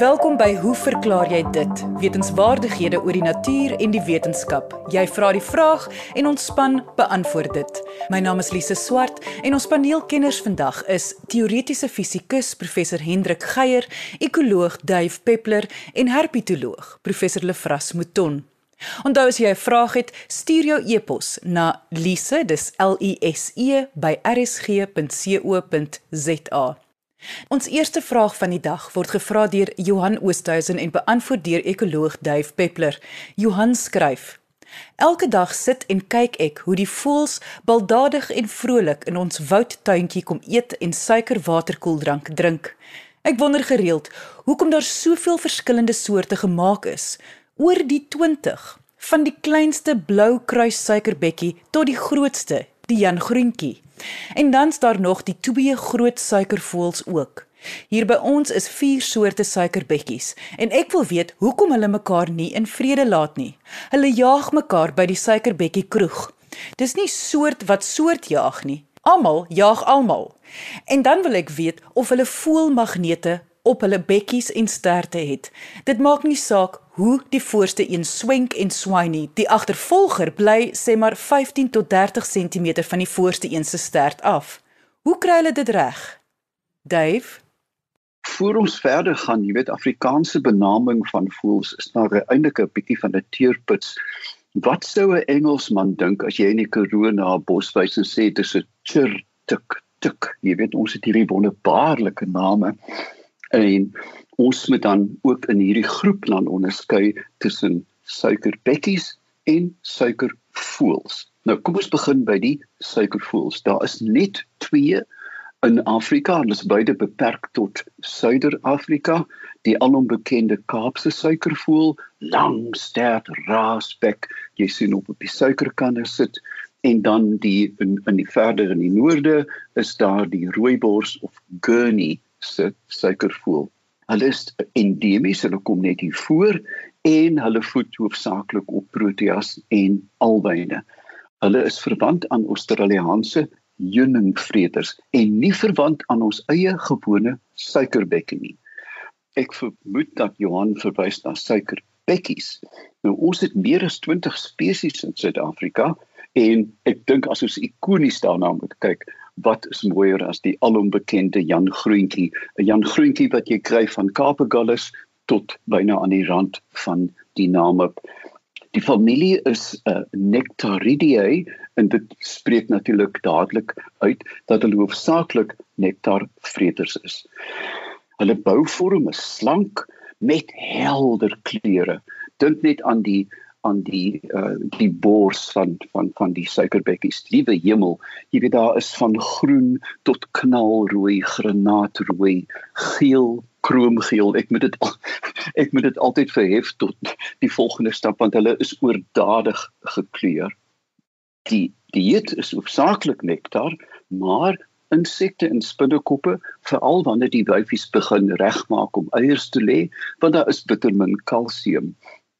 Welkom by Hoe verklaar jy dit? Wetenskapwaardighede oor die natuur en die wetenskap. Jy vra die vraag en ons span beantwoord dit. My naam is Lise Swart en ons paneelkenners vandag is teoretiese fisikus professor Hendrik Geier, ekoloog Dave Peppler en herpetoloog professor Lefras Mouton. Onthou as jy 'n vraag het, stuur jou e-pos na lise, dis L I S E by rsg.co.za. Ons eerste vraag van die dag word gevra deur Johan Oosthuizen en beantwoord deur ekoloog Duif Peppler. Johan skryf: Elke dag sit en kyk ek hoe die voëls baldadig en vrolik in ons woudtuintjie kom eet en suikerwaterkoeldrank drink. Ek wonder gereeld hoekom daar soveel verskillende soorte gemaak is, oor die 20, van die kleinste blou kruis suikerbekkie tot die grootste, die Jan Groentjie. En dan's daar nog die twee groot suikervoëls ook. Hier by ons is vier soorte suikerbekkies en ek wil weet hoekom hulle mekaar nie in vrede laat nie. Hulle jaag mekaar by die suikerbekkie kroeg. Dis nie soort wat soort jaag nie. Almal jaag almal. En dan wil ek weet of hulle voelmagnete op hulle bekkies en sterte het. Dit maak nie saak hoe die voorste een swenk en swaai nie. Die agtervolger bly sê maar 15 tot 30 cm van die voorste een se stert af. Hoe kry hulle dit reg? Dave Voor ons verder gaan, jy weet Afrikaanse benaming van voëls is nou eintlik 'n bietjie van 'n teerputs. Wat sou 'n Engelsman dink as jy in die Karoo na 'n bos wys en sê dis 'n chir tik tik? Jy weet ons het hierdie wonderbaarlike name. En ons moet dan ook in hierdie groep dan onderskei tussen suikerbekkies en suikervoëls. Nou kom ons begin by die suikervoëls. Daar is net 2 in Afrika, hulle is beide beperk tot Suider-Afrika. Die alombekende Kaapse suikervoël, lang stert raasbek, jy sien op op die suikerkanne sit en dan die in in die verder in die noorde is daar die rooibors of Gurney se suikervoël. Hulle is endemies, hulle kom net hier voor en hulle voed hoofsaaklik op proteas en albyne. Hulle is verwant aan Australiese heuningvreters en nie verwant aan ons eie gewone suikerbekkie nie. Ek vermoed dat Johan verwys na suikerbekkies. Nou ons het meer as 20 spesies in Suid-Afrika en ek dink as ons ikonies daarna moet kyk, wat is mooier as die alombekende Jan Groentjie, 'n Jan Groentjie wat jy kry van Kaapegallus tot byna aan die rand van die naam op. Die familie is 'n uh, Nectaridae en dit spreek natuurlik dadelik uit dat hulle hoofsaaklik nektarvreters is. Hulle bouvorm is slank met helder kleure. Dink net aan die aan die uh, die bors van van van die suikerbekkies. Liewe hemel, jy weet daar is van groen tot knalrooi, granaatrooi, geel, kroomgeel. Ek moet dit ek moet dit altyd verhef tot die volgende stap want hulle is oordadig gekleur. Die dieet is hoofsaaklik nektar, maar insekte en spinnekoppe, veral wanneer die wyfies begin regmaak om eiers te lê, want daar is bitter min kalsium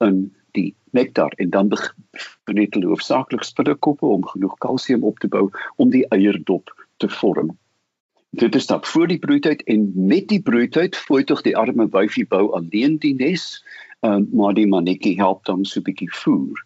in die nektar en dan benet hulle hoofsaaklik spinnekoppe om genoeg kalsium op te bou om die eierdop te vorm. Dit is dan voor die broeityd en met die broeityd fooi tog die arme wyfie bou alleen die nes, um, maar die mannetjie help dan so 'n bietjie voer.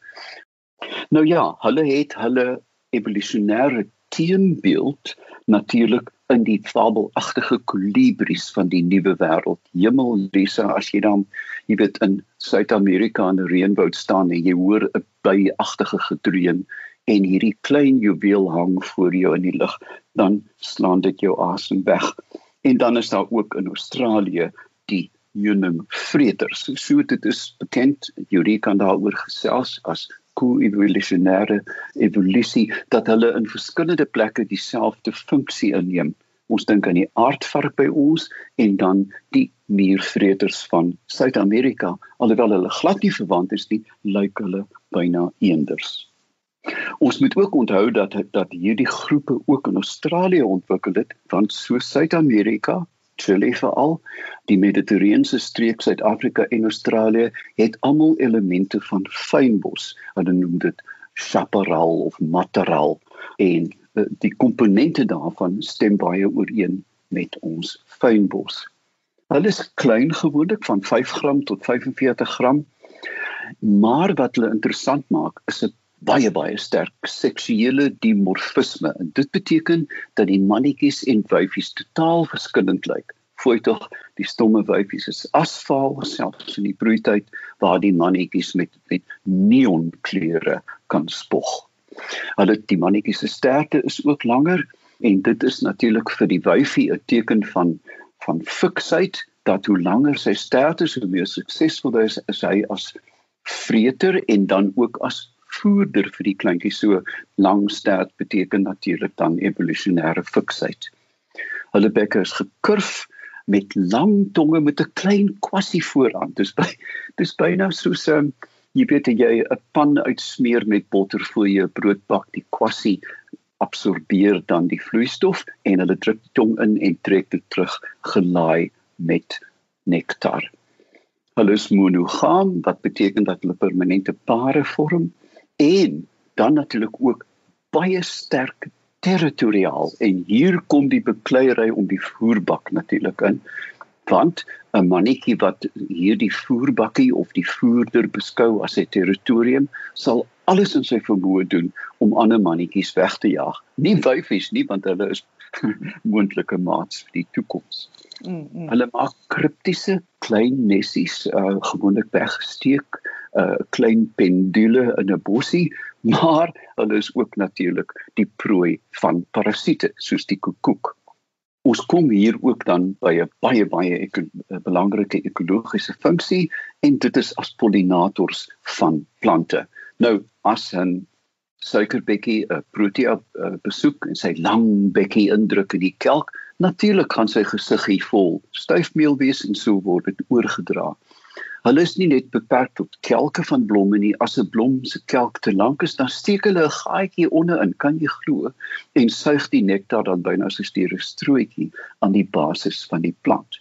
Nou ja, hulle het hulle evolusionêre teenbeeld natuurlik in die fabelagtige kolibries van die nuwe wêreld. Hemel, Lisa, as jy dan jy weet in Suid-Amerika in 'n reënwoud staan en jy hoor 'n byagtige gedreun en hierdie klein juweel hang voor jou in die lug, dan slaan dit jou asem weg. En dan is daar ook in Australië die Unum vreters. So dit is bekend, Jurie kan daaroor gesels as koevolusionêre evolusie dat hulle in verskillende plekke dieselfde funksie inneem. Ons dink aan die aardvark by ons en dan die muurvreters van Suid-Amerika, alhoewel hulle glad nie verwant is nie, lyk hulle byna eenders. Ons moet ook onthou dat dat hierdie groepe ook in Australië ontwikkel het, want so Suid-Amerika Chili veral die mediterrane streek Suid-Afrika en Australië het almal elemente van fynbos. Hulle noem dit chaparral of matterral en die komponente daarvan stem baie ooreen met ons fynbos. Hulle is klein gewoonlik van 5 gram tot 45 gram. Maar wat hulle interessant maak is 'n baie baie sterk seksuele dimorfisme. En dit beteken dat die mannetjies en wyfies totaal verskillend lyk. Fooi tog, die stomme wyfies is asfaal selfs in die broeityd waar die mannetjies met met neonkleure kan spog. Hulle die mannetjies se sterte is ook langer en dit is natuurlik vir die wyfie 'n teken van van fiksheid dat hoe langer sy stert is, hoe meer suksesvol is, is hy as vreter en dan ook as voerder vir die kleintjies. So lang stert beteken natuurlik dan evolusionêre fiksheid. Hulle bekke is gekurf met lang tonge met 'n klein kwassie vooraan. Dis by dis byna soos 'n um, jy weet jy 'n pan uitsmeer met botter voor jy 'n brood bak, die kwassie absorbeer dan die vloeistof en hulle druk die tong in en trek dit terug gelaai met nektar. Hulle is monogam wat beteken dat hulle permanente pare vorm? En dan natuurlik ook baie sterk territoriaal. En hier kom die bekleierery om die voerbak natuurlik in want 'n mannetjie wat hierdie voerbakkie of die voerder beskou as sy territorium sal alles in sy vermoë doen om ander mannetjies weg te jaag. Nie wyfies nie want hulle is moontlike maats vir die toekoms. Mm -hmm. Hulle maak kriptiese klein nessies uh, gewoonlik weggesteek, 'n uh, klein pendule in 'n bossie, maar hulle is ook natuurlik die prooi van parasiete soos die koekoek ons kom hier ook dan by 'n baie baie eko, belangrike ekologiese funksie en dit is as pollinators van plante. Nou as 'n suikerbekkie 'n protea besoek en sy lang bekkie indruk in die kelk, natuurlik gaan sy gesig hier vol styfmeel wees en so word dit oorgedra. Hulle is nie net beperk tot kelke van blomme nie. As 'n blom se kelk te lank is, dan steek hulle 'n gaatjie onder-in, kan jy glo, en suig die nektar dan byna so 'n strootjie aan die basis van die plant.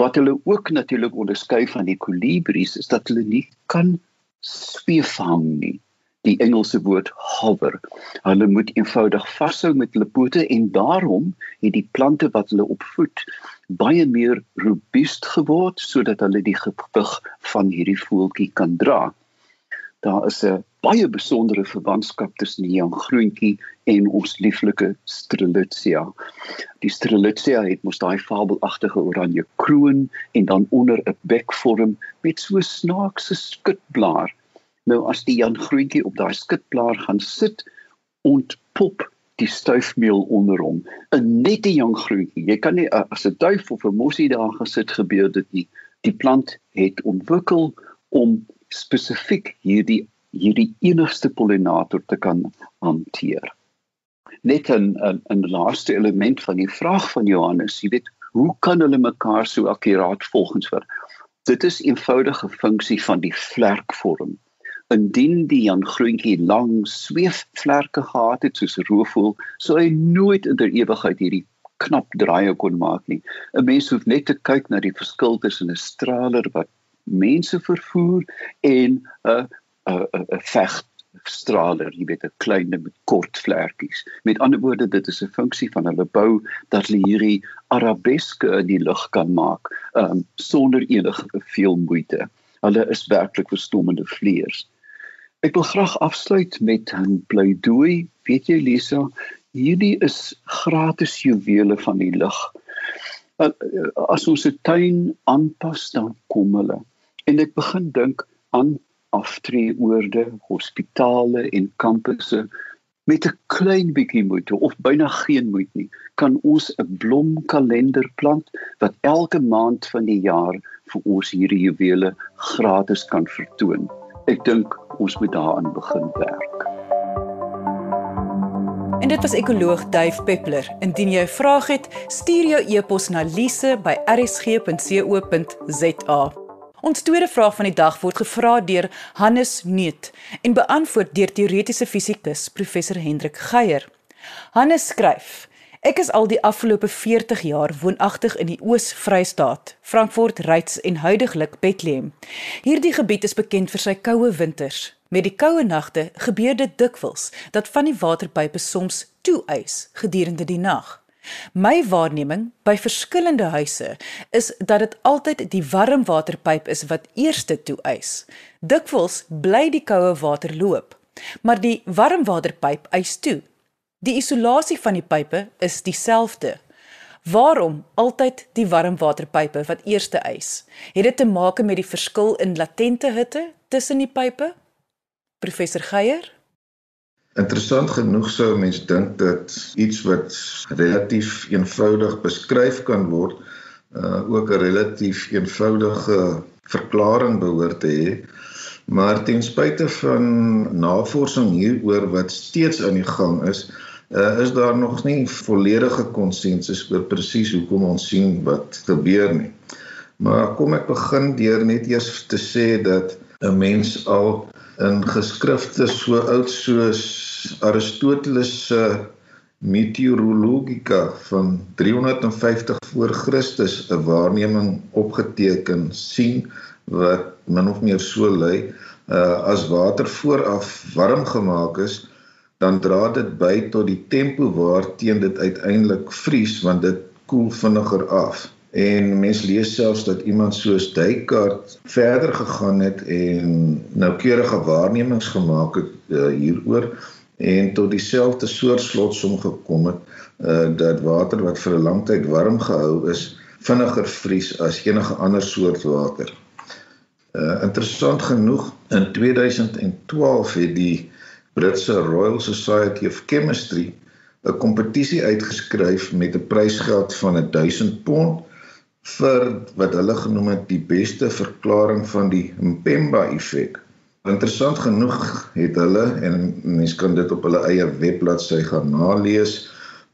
Wat hulle ook natuurlik onderskei van die kolibries is dat hulle nie kan sweefhang nie die Engelse woord hover. Hulle moet eenvoudig vashou met hulle pote en daarom het die plante wat hulle opvoed baie meer robuust geword sodat hulle die gewig van hierdie voeltjie kan dra. Daar is 'n baie besondere verwantskap tussen die jong groentjie en ons lieflike Strelitzia. Die Strelitzia het mos daai fabelagtige oranje kroon en dan onder 'n bekvorm met so snaakse skutblaar Nou as die Jan groentjie op daai skitplaar gaan sit, ontpop die stuifmeel onder hom. 'n Nette jong groentjie. Jy kan nie as 'n duif of 'n mossie daar gesit gebeur dit nie. Die plant het ontwikkel om spesifiek hierdie hierdie enigste pollinator te kan hanteer. Net 'n 'n 'n laaste element van die vraag van Johannes, jy weet, hoe kan hulle mekaar so akkuraat volgens vir? Dit is eenvoudige funksie van die vlerkvorm indien die Jan Groentjie lang sweefvlerke gehad het soos roofvoël, sou hy nooit in der ewigheid hierdie knap draaie kon maak nie. 'n Mens hoef net te kyk na die verskil tussen 'n straler wat mense vervoer en 'n 'n 'n veg straler, jy weet 'n klein met kort vlerkies. Met ander woorde, dit is 'n funksie van hulle bou dat hulle hierdie arabeske in die lug kan maak, um, sonder enige veel moeite. Hulle is werklik verstommende vleiers. Ek wil graag afsluit met 'n pleidooi. Weet jy Lisa, hierdie is gratis juwele van die lig. As ons 'n tuin aanpas, dan kom hulle. En ek begin dink aan aftreeoorde, hospitale en kampusse met 'n klein bietjie moeite of byna geen moeite nie, kan ons 'n blomkalender plant wat elke maand van die jaar vir ons hierdie juwele gratis kan vertoon ek dink ons moet daaraan begin werk. En dit was ekoloog Duif Peppler. Indien jy 'n vraag het, stuur jou e-pos na lise@rsg.co.za. Ons tweede vraag van die dag word gevra deur Hannes Neut en beantwoord deur teoretiese fisikus professor Hendrik Geier. Hannes skryf: Ek is al die afgelope 40 jaar woonagtig in die Oos-Vrystaat, Frankfurt, Ryds en huidigelik Bethlehem. Hierdie gebied is bekend vir sy koue winters. Met die koue nagte gebeur dit dikwels dat van die waterpype soms toeys gedurende die nag. My waarneming by verskillende huise is dat dit altyd die warmwaterpyp is wat eerste toe eis. Dikwels bly die koue water loop, maar die warmwaterpyp eis toe. Die isolasie van die pype is dieselfde. Waarom altyd die warmwaterpype wat eerste eis? Het dit te maak met die verskil in latente hitte tussen die pype? Professor Geier Interessant genoeg sou mense dink dat iets wat relatief eenvoudig beskryf kan word, uh, ook 'n relatief eenvoudige verklaring behoort te hê. Maar ten spyte van navorsing hieroor wat steeds aan die gang is, uh, is daar nog nie volledige konsensus oor presies hoekom ons sien wat gebeur nie. Maar kom ek begin deur net eers te sê dat 'n mens al in geskrifte so oud soos Aristoteles se Meteorologica van 350 voor Christus 'n waarneming opgeteken sien wat min of meer so lui uh, as water vooraf warm gemaak is dan dra dit by tot die tempo waarteen dit uiteindelik vries want dit koel vinniger af en mens lees selfs dat iemand soos Descartes verder gegaan het en noukeurige waarnemings gemaak het uh, hieroor en tot dieselfde soort slotsom gekom het uh, dat water wat vir 'n lang tyd warm gehou is vinniger vries as enige ander soort water. Uh, interessant genoeg in 2012 het die Britse Royal Society of Chemistry 'n kompetisie uitgeskryf met 'n prysgeld van 1000 pond vir wat hulle genoem het die beste verklaring van die Mpemba effek. Interessant genoeg het hulle en mense kan dit op hulle eie webbladsy gaan nalees,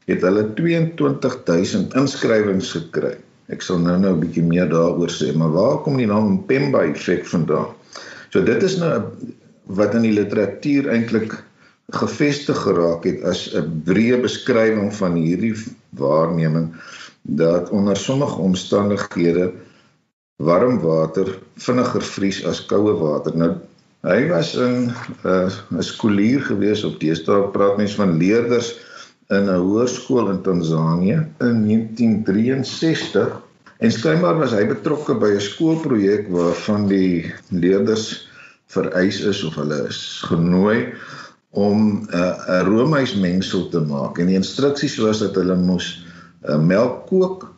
het hulle 22000 inskrywings gekry. Ek sal nou-nou 'n bietjie meer daaroor sê, maar waar kom die naam Mpemba effek vandaan? So dit is nou wat in die literatuur eintlik gevestig geraak het as 'n breë beskrywing van hierdie waarneming dat onder sommige omstandighede warm water vinniger vries as koue water. Nou hy was in 'n uh, 'n skoolier gewees op deesdae praat mense van leerders in 'n hoërskool in Tansanië in 1963 en skynbaar was hy betrokke by 'n skoolprojek waarvan die leerders vereis is of hulle is genooi om 'n uh, 'n roomhuismengsel te maak en die instruksies was dat hulle moes uh, melk kook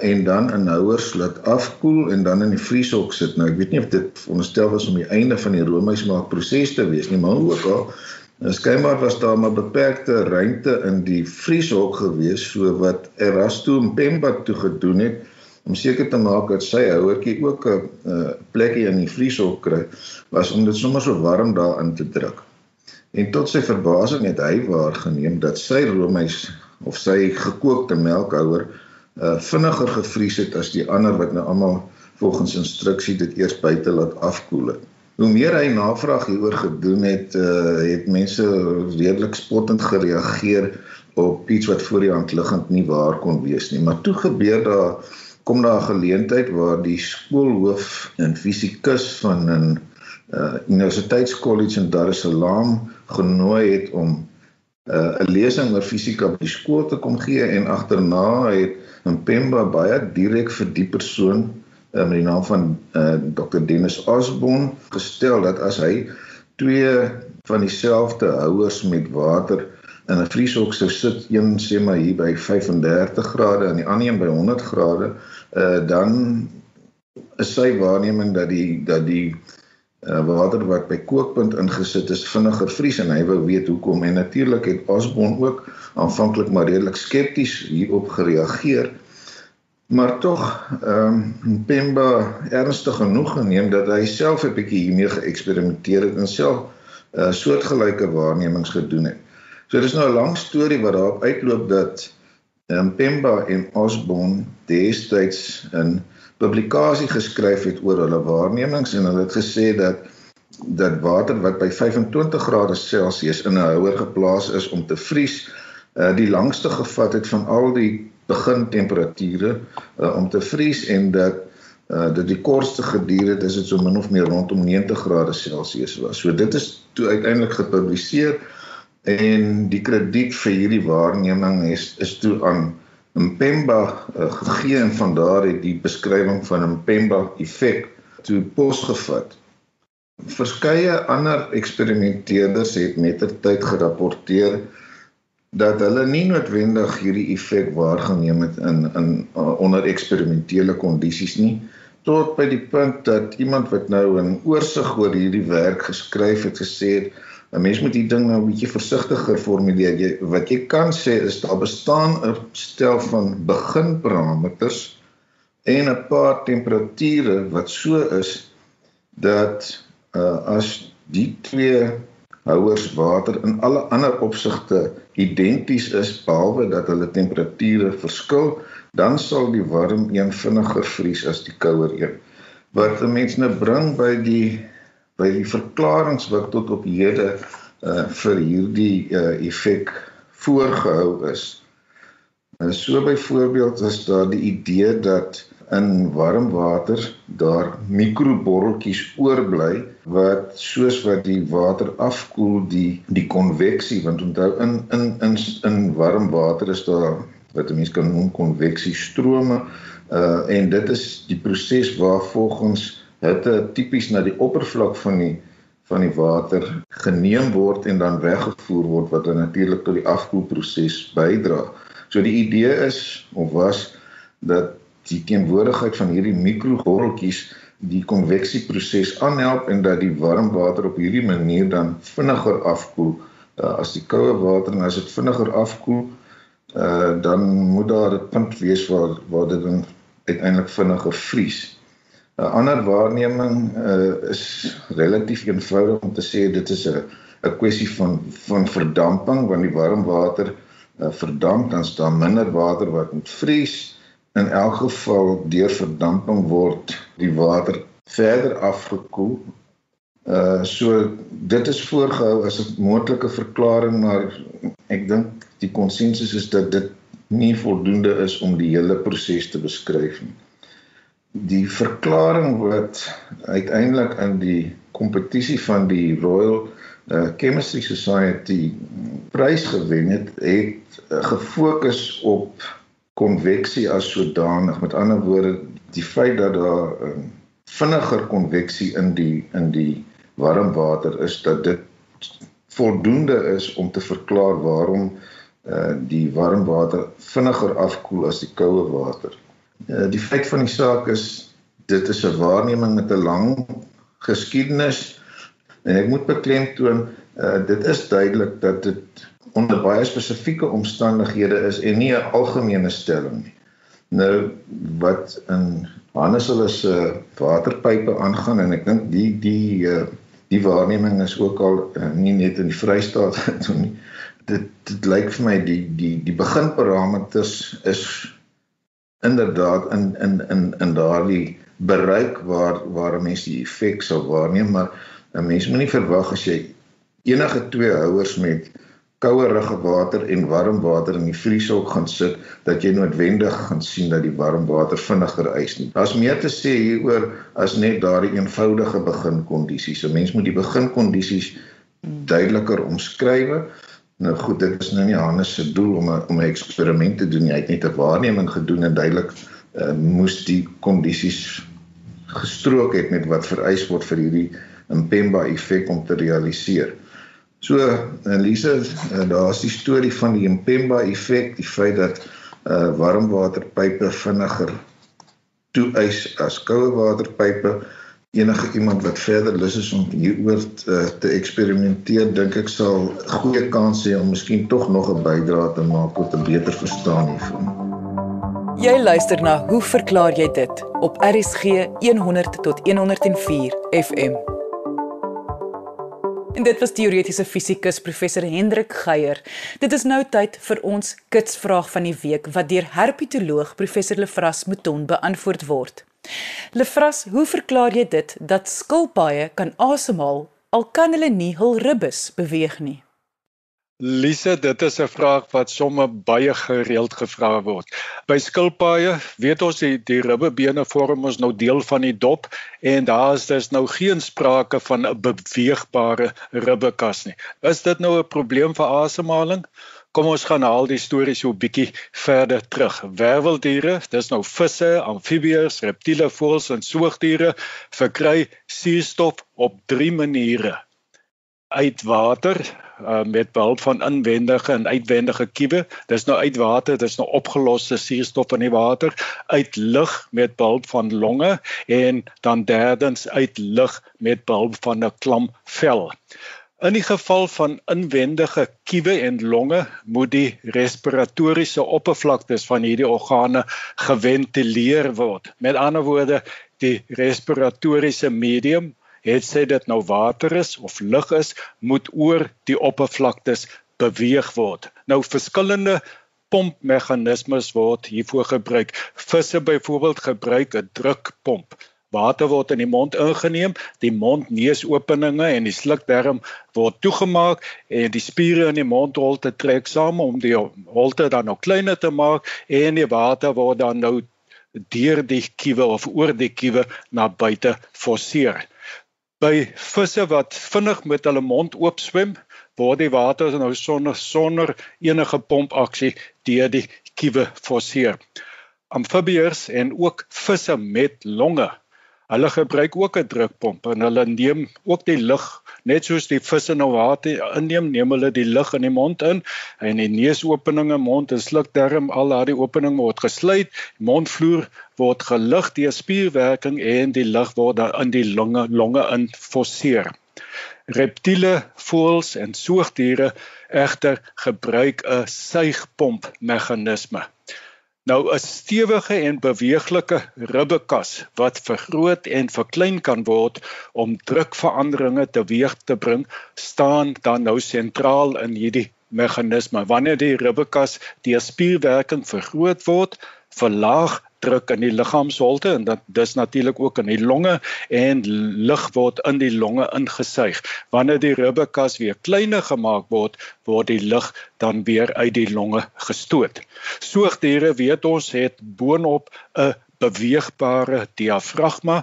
en dan in houers laat afkoel en dan in die vrieshok sit. Nou ek weet nie of dit veronderstel was om die einde van die roomhuismaak proses te wees nie, maar ook al skynbaar was daar maar beperkte ruimte in die vrieshok gewees so wat Erasto Mpemba toe gedoen het om seker te maak dat sy houertjie ook 'n uh, plekkie in die vrieshok kry was om dit sommer so warm daarin te druk. En tot sy verbasing het hy waargeneem dat sy roomhuis of sy gekookte melkhouer uh vinniger gevries het as die ander wat nou almal volgens instruksie dit eers buite laat afkoel het. Hoe meer hy navraag hieroor gedoen het, uh het mense redelik spottend gereageer op iets wat voor die hand liggend nie waar kon wees nie. Maar toe gebeur daar kom daar 'n geleentheid waar die skoolhoof in fisikus van 'n uh universiteitskollege in Dar es Salaam genooi het om uh, 'n lesing oor fisika by die skool te kom gee en agterna het Mpemba baie direk vir die persoon uh, met die naam van uh, Dr Dennis Osborne gestel dat as hy twee van dieselfde houers met water in 'n vrieshok sou sit, een sê maar hier by 35 grade en die ander een by 100 grade, uh, dan is sy waarneming dat die dat die uh, water wat by kookpunt ingesit is vinniger vries en hy wou weet hoekom en natuurlik het Osborne ook aanvanklik maar redelik skepties hierop gereageer maar tog ehm um, Pemba ernstig genoeg geneem dat hy self 'n bietjie hiermee geëksperimenteer het en self uh, soortgelyke waarnemings gedoen het. So dis nou 'n lang storie wat daarop uitloop dat um, Pemba en Osborne destyds in publikasie geskryf het oor hulle waarnemings en hulle het gesê dat dat water wat by 25 grade Celsius in 'n houer geplaas is om te vries, uh, die langste gevat het van al die begintemperature uh, om te vries en dat uh, dit die kortste geduur het is dit so min of meer rondom 90 grade Celsius was. So dit is toe uiteindelik gepubliseer en die krediet vir hierdie waarneming is is toe aan Mpemba uh, gegee en van daar het die beskrywing van Mpemba effek toe posgevat. Verskeie ander eksperimenteerders het mettertyd gerapporteer dat hulle nie noodwendig hierdie effek waargeneem het in in uh, onder eksperimentele kondisies nie tot by die punt dat iemand wat nou 'n oorsig oor hierdie werk geskryf het gesê het 'n mens moet hierdie ding nou 'n bietjie versigtiger formuleer jy wat jy kan sê is daar bestaan 'n stel van beginparameters en 'n paar temperature wat so is dat uh, as die twee houers water in alle ander opsigte identies is behalwe dat hulle temperature verskil, dan sal die warm een vinniger vries as die kouer een. Wat 'n mens nou bring by die by die verklaringe wat tot op hede uh, vir hierdie uh, effek voorgehou is. Uh, so byvoorbeeld is daar die idee dat in warm water daar mikroborreltjies oorbly wat soos wat die water afkoel die die konveksie want onthou in in in in warm water is daar wat mense kan noem konveksiestrome uh en dit is die proses waar volgens hitte tipies na die oppervlak van die van die water geneem word en dan weggevoer word wat dan natuurlik tot die afkoelproses bydra. So die idee is of was dat die teenwoordigheid van hierdie mikrogorreltjies die konveksieproses aanhelp en dat die warm water op hierdie manier dan vinniger afkoel uh, as die koue water en as dit vinniger afkoel uh, dan moet daar 'n punt wees waar waar dit dan uiteindelik vinniger vries. 'n Ander waarneming uh, is relatief eenvoudig om te sê dit is 'n 'n kwessie van van verdamping want die warm water uh, verdamp dan staan minder water wat moet vries in elk geval deur verdamping word die water verder afgekoel. Uh so dit is voorgehou as 'n moontlike verklaring maar ek dink die konsensus is dat dit nie voldoende is om die hele proses te beskryf nie. Die verklaring wat uiteindelik in die kompetisie van die Royal uh, Chemistry Society prys gewen het, het uh, gefokus op konveksie as sodanig. Met ander woorde, die feit dat daar um, vinniger konveksie in die in die warm water is dat dit voldoende is om te verklaar waarom uh die warm water vinniger afkoel as die koue water. Uh die feit van die saak is dit is 'n waarneming met 'n lang geskiedenis en ek moet beklemtoon uh dit is duidelik dat dit onder baie spesifieke omstandighede is en nie 'n algemene stelling nie. Nou wat in Hannes hulle se waterpype aangaan en ek dink die die uh, die waarneming is ook al uh, nie net in die Vrystaat toe nie. Dit dit lyk vir my die die die beginparameters is inderdaad in in in in daardie bereik waar waar 'n mens die effek sou waarneem maar 'n mens moet nie verwag as jy enige twee houers met kouerige water en warm water in die vrieshok gaan sit dat jy noodwendig gaan sien dat die warm water vinniger ys nie. Daar's meer te sê hieroor as net daardie eenvoudige beginkondisies. 'n Mens moet die beginkondisies duideliker omskryf. Nou goed, dit is nou nie Hannes se doel om 'n om 'n eksperiment te doen nie. Hy het net 'n waarneming gedoen en duidelik uh, moes die kondisies gestrook het met wat vereis word vir hierdie Mpemba effek om te realiseer. So Elise, uh, daar's die storie van die Mpemba effek, die feit dat uh warmwaterpype vinniger toeeis as koue waterpype. Enige iemand wat verder lus is om hieroor te, te eksperimenteer, dink ek sal goeie kans hê om miskien tog nog 'n bydrae te maak tot 'n beter verstaan hiervan. Jy luister na Hoe verklaar jy dit op RSG 100 tot 104 FM. En dit was teoretiese fisikus professor Hendrik Geier. Dit is nou tyd vir ons kitsvraag van die week wat deur herpetoloog professor Lefras Mouton beantwoord word. Lefras, hoe verklaar jy dit dat skilpaaie kan asemhaal al kan hulle nie hul ribbes beweeg nie? Lise, dit is 'n vraag wat sommer baie gereeld gevra word. By skilpaaie weet ons die, die ribbebene vorm ons nou deel van die dop en daar is dus nou geen sprake van 'n beweegbare ribbekas nie. Is dit nou 'n probleem vir asemhaling? Kom ons gaan haal die storie so 'n bietjie verder terug. Werweldiere, dis nou visse, amfibieërs, reptiele, voëls en soogdiere verkry suurstof op 3 maniere. Uit water uh, met behulp van inwendige en uitwendige kiewe. Dis nou uit water, dis nou opgeloste suurstof in die water, uit lug met behulp van longe en dan derdens uit lug met behulp van 'n klam vel. In die geval van inwendige kiewe en longe moet die respiratoriese oppervlaktes van hierdie organe geventileer word. Met ander woorde, die respiratoriese medium, het sê dit nou water is of lug is, moet oor die oppervlaktes beweeg word. Nou verskillende pompmeganismes word hiervoor gebruik. Visse byvoorbeeld gebruik 'n drukpomp. Water word in die mond ingeneem, die mond-neusopeninge en die slukdarm word toegemaak en die spiere in die mondholte trek saam om die holte dan nou kleiner te maak en die water word dan nou deur die kiewe of oor die kiewe na buite forceer. By visse wat vinnig met hulle mond oop swem, word die water nou sonder sonder enige pompaksie deur die kiewe forceer. Amfibieërs en ook visse met longe Hulle gebruik ook 'n drukpomp en hulle neem ook die lug net soos die visse nou water inneem, neem hulle die lug in die mond in en die neusopeninge, mond en slukdarm, al daardie openinge word gesluit, mondvloer word gelig deur spierwerking en die lug word dan in die longe longe in forceer. Reptiele, voëls en soogdiere egter gebruik 'n suigpomp meganisme. Nou 'n stewige en beweeglike ribbekas wat vergroot en verklein kan word om drukveranderinge teweeg te bring, staan dan nou sentraal in hierdie meganisme. Wanneer die ribbekas deur spierwerking vergroot word, verlaag druk in die liggaamsholte en dit dis natuurlik ook in die longe en lug word in die longe ingesuig. Wanneer die ribbekas weer kleiner gemaak word, word die lug dan weer uit die longe gestoot. Soogdiere weet ons het boonop 'n beweegbare diafragma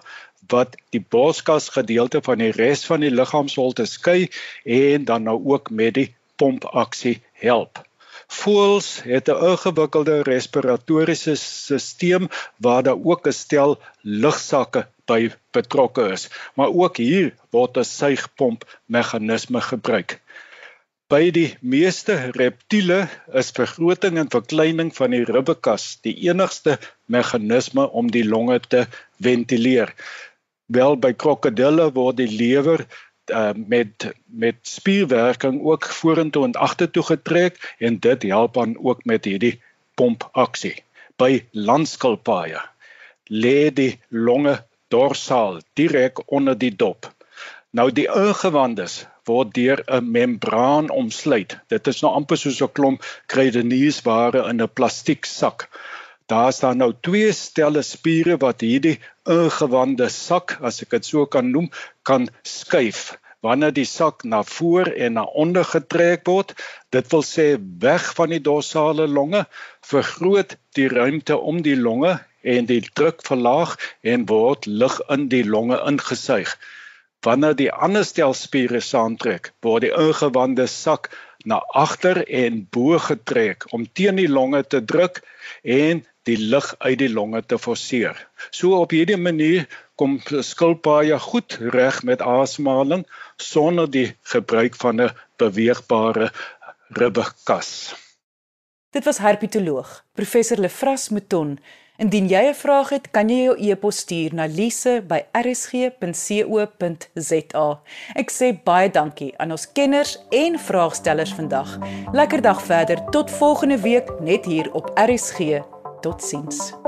wat die borskas gedeelte van die res van die liggaamsholte skei en dan nou ook met die pompaksie help. Voëls het 'n ingewikkelde respiratoriese stelsel waar daar ook 'n stel lugsakke by betrokke is, maar ook hier word 'n suigpomp meganisme gebruik. By die meeste reptiele is vergroting en verkleining van die ribbekas die enigste meganisme om die longe te ventileer. Wel by krokodille word die lewer uh, met met spierwerking ook vorentoe en agtertoe getrek en dit help dan ook met hierdie pompaksie. By landskilpaaie lê die longe dorsaal direk onder die dop. Nou die ingewandes word deur 'n membraan omsluit. Dit is nou amper soos 'n klomp kruideniersware in 'n plastiek Daar staan nou twee stelle spiere wat hierdie ingewande sak, as ek dit so kan noem, kan skuif. Wanneer die sak na voor en na onder getrek word, dit wil sê weg van die dorsale longe, vergroot die ruimte om die longe en die druk verlaag en word lug in die longe ingesuig. Wanneer die ander stel spiere saamtrek, word die ingewande sak na agter en bo getrek om teen die longe te druk en die lug uit die longe te forceer. So op hierdie manier kom skilpaaie goed reg met asemhaling sonder die gebruik van 'n beweegbare ribbekas. Dit was herpetoloog professor Lefras Mouton. Indien jy 'n vraag het, kan jy jou e-pos stuur na lise@rsg.co.za. Ek sê baie dankie aan ons kenners en vraagstellers vandag. Lekker dag verder tot volgende week net hier op RSG. Totsiens.